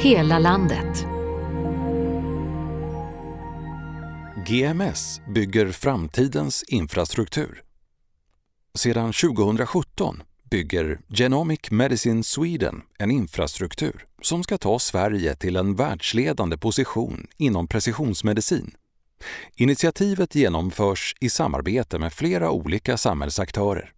Hela landet. GMS bygger framtidens infrastruktur. Sedan 2017 bygger Genomic Medicine Sweden en infrastruktur som ska ta Sverige till en världsledande position inom precisionsmedicin. Initiativet genomförs i samarbete med flera olika samhällsaktörer.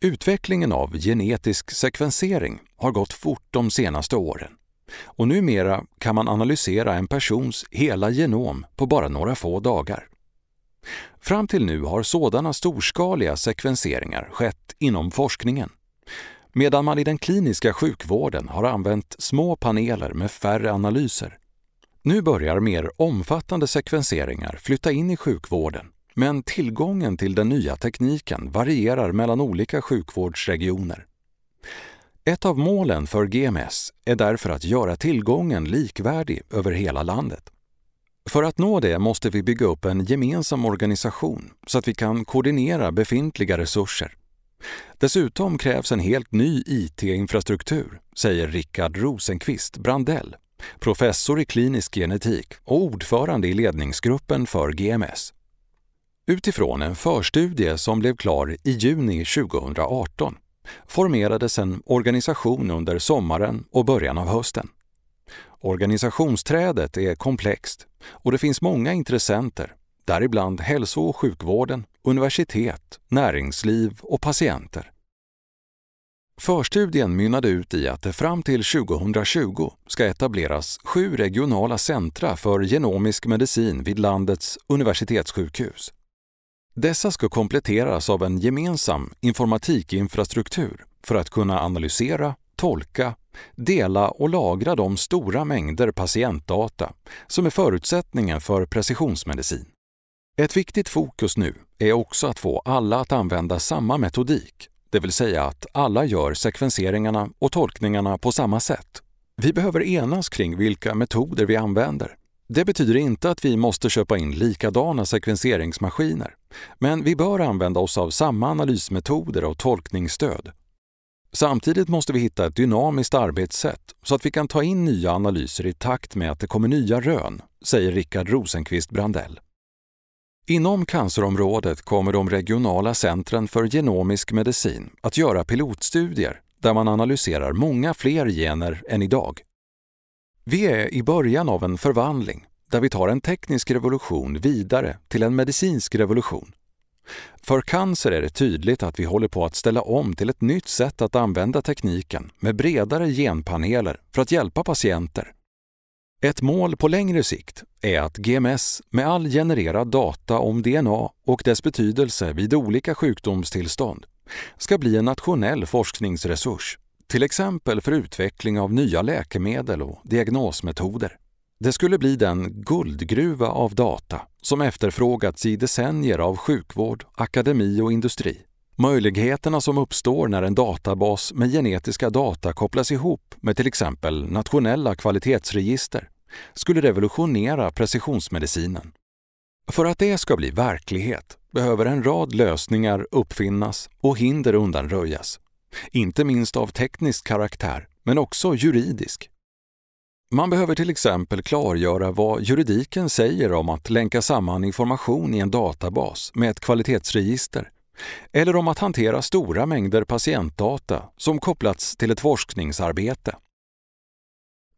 Utvecklingen av genetisk sekvensering har gått fort de senaste åren och numera kan man analysera en persons hela genom på bara några få dagar. Fram till nu har sådana storskaliga sekvenseringar skett inom forskningen, medan man i den kliniska sjukvården har använt små paneler med färre analyser. Nu börjar mer omfattande sekvenseringar flytta in i sjukvården, men tillgången till den nya tekniken varierar mellan olika sjukvårdsregioner. Ett av målen för GMS är därför att göra tillgången likvärdig över hela landet. För att nå det måste vi bygga upp en gemensam organisation så att vi kan koordinera befintliga resurser. Dessutom krävs en helt ny IT-infrastruktur, säger Rickard Rosenqvist Brandell, professor i klinisk genetik och ordförande i ledningsgruppen för GMS. Utifrån en förstudie som blev klar i juni 2018 formerades en organisation under sommaren och början av hösten. Organisationsträdet är komplext och det finns många intressenter, däribland hälso och sjukvården, universitet, näringsliv och patienter. Förstudien mynnade ut i att det fram till 2020 ska etableras sju regionala centra för genomisk medicin vid landets universitetssjukhus. Dessa ska kompletteras av en gemensam informatikinfrastruktur för att kunna analysera, tolka, dela och lagra de stora mängder patientdata som är förutsättningen för precisionsmedicin. Ett viktigt fokus nu är också att få alla att använda samma metodik, det vill säga att alla gör sekvenseringarna och tolkningarna på samma sätt. Vi behöver enas kring vilka metoder vi använder det betyder inte att vi måste köpa in likadana sekvenseringsmaskiner, men vi bör använda oss av samma analysmetoder och tolkningsstöd. Samtidigt måste vi hitta ett dynamiskt arbetssätt så att vi kan ta in nya analyser i takt med att det kommer nya rön, säger Rickard Rosenqvist Brandell. Inom cancerområdet kommer de regionala centren för genomisk medicin att göra pilotstudier där man analyserar många fler gener än idag. Vi är i början av en förvandling där vi tar en teknisk revolution vidare till en medicinsk revolution. För cancer är det tydligt att vi håller på att ställa om till ett nytt sätt att använda tekniken med bredare genpaneler för att hjälpa patienter. Ett mål på längre sikt är att GMS med all genererad data om DNA och dess betydelse vid olika sjukdomstillstånd ska bli en nationell forskningsresurs till exempel för utveckling av nya läkemedel och diagnosmetoder. Det skulle bli den guldgruva av data som efterfrågats i decennier av sjukvård, akademi och industri. Möjligheterna som uppstår när en databas med genetiska data kopplas ihop med till exempel nationella kvalitetsregister skulle revolutionera precisionsmedicinen. För att det ska bli verklighet behöver en rad lösningar uppfinnas och hinder undanröjas. Inte minst av teknisk karaktär, men också juridisk. Man behöver till exempel klargöra vad juridiken säger om att länka samman information i en databas med ett kvalitetsregister eller om att hantera stora mängder patientdata som kopplats till ett forskningsarbete.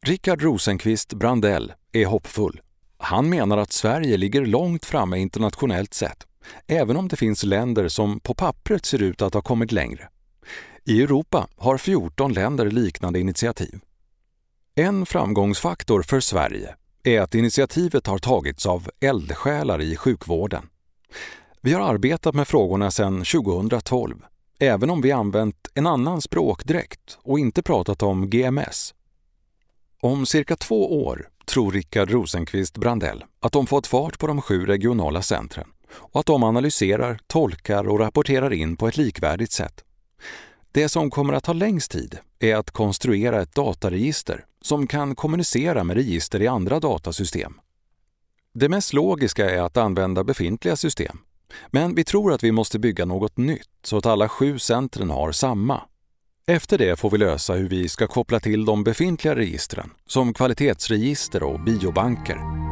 Rickard Rosenqvist Brandell är hoppfull. Han menar att Sverige ligger långt framme internationellt sett, även om det finns länder som på pappret ser ut att ha kommit längre. I Europa har 14 länder liknande initiativ. En framgångsfaktor för Sverige är att initiativet har tagits av eldsjälar i sjukvården. Vi har arbetat med frågorna sedan 2012, även om vi använt en annan språkdräkt och inte pratat om GMS. Om cirka två år tror Rickard Rosenqvist Brandell att de fått fart på de sju regionala centren och att de analyserar, tolkar och rapporterar in på ett likvärdigt sätt. Det som kommer att ta längst tid är att konstruera ett dataregister som kan kommunicera med register i andra datasystem. Det mest logiska är att använda befintliga system. Men vi tror att vi måste bygga något nytt så att alla sju centren har samma. Efter det får vi lösa hur vi ska koppla till de befintliga registren, som kvalitetsregister och biobanker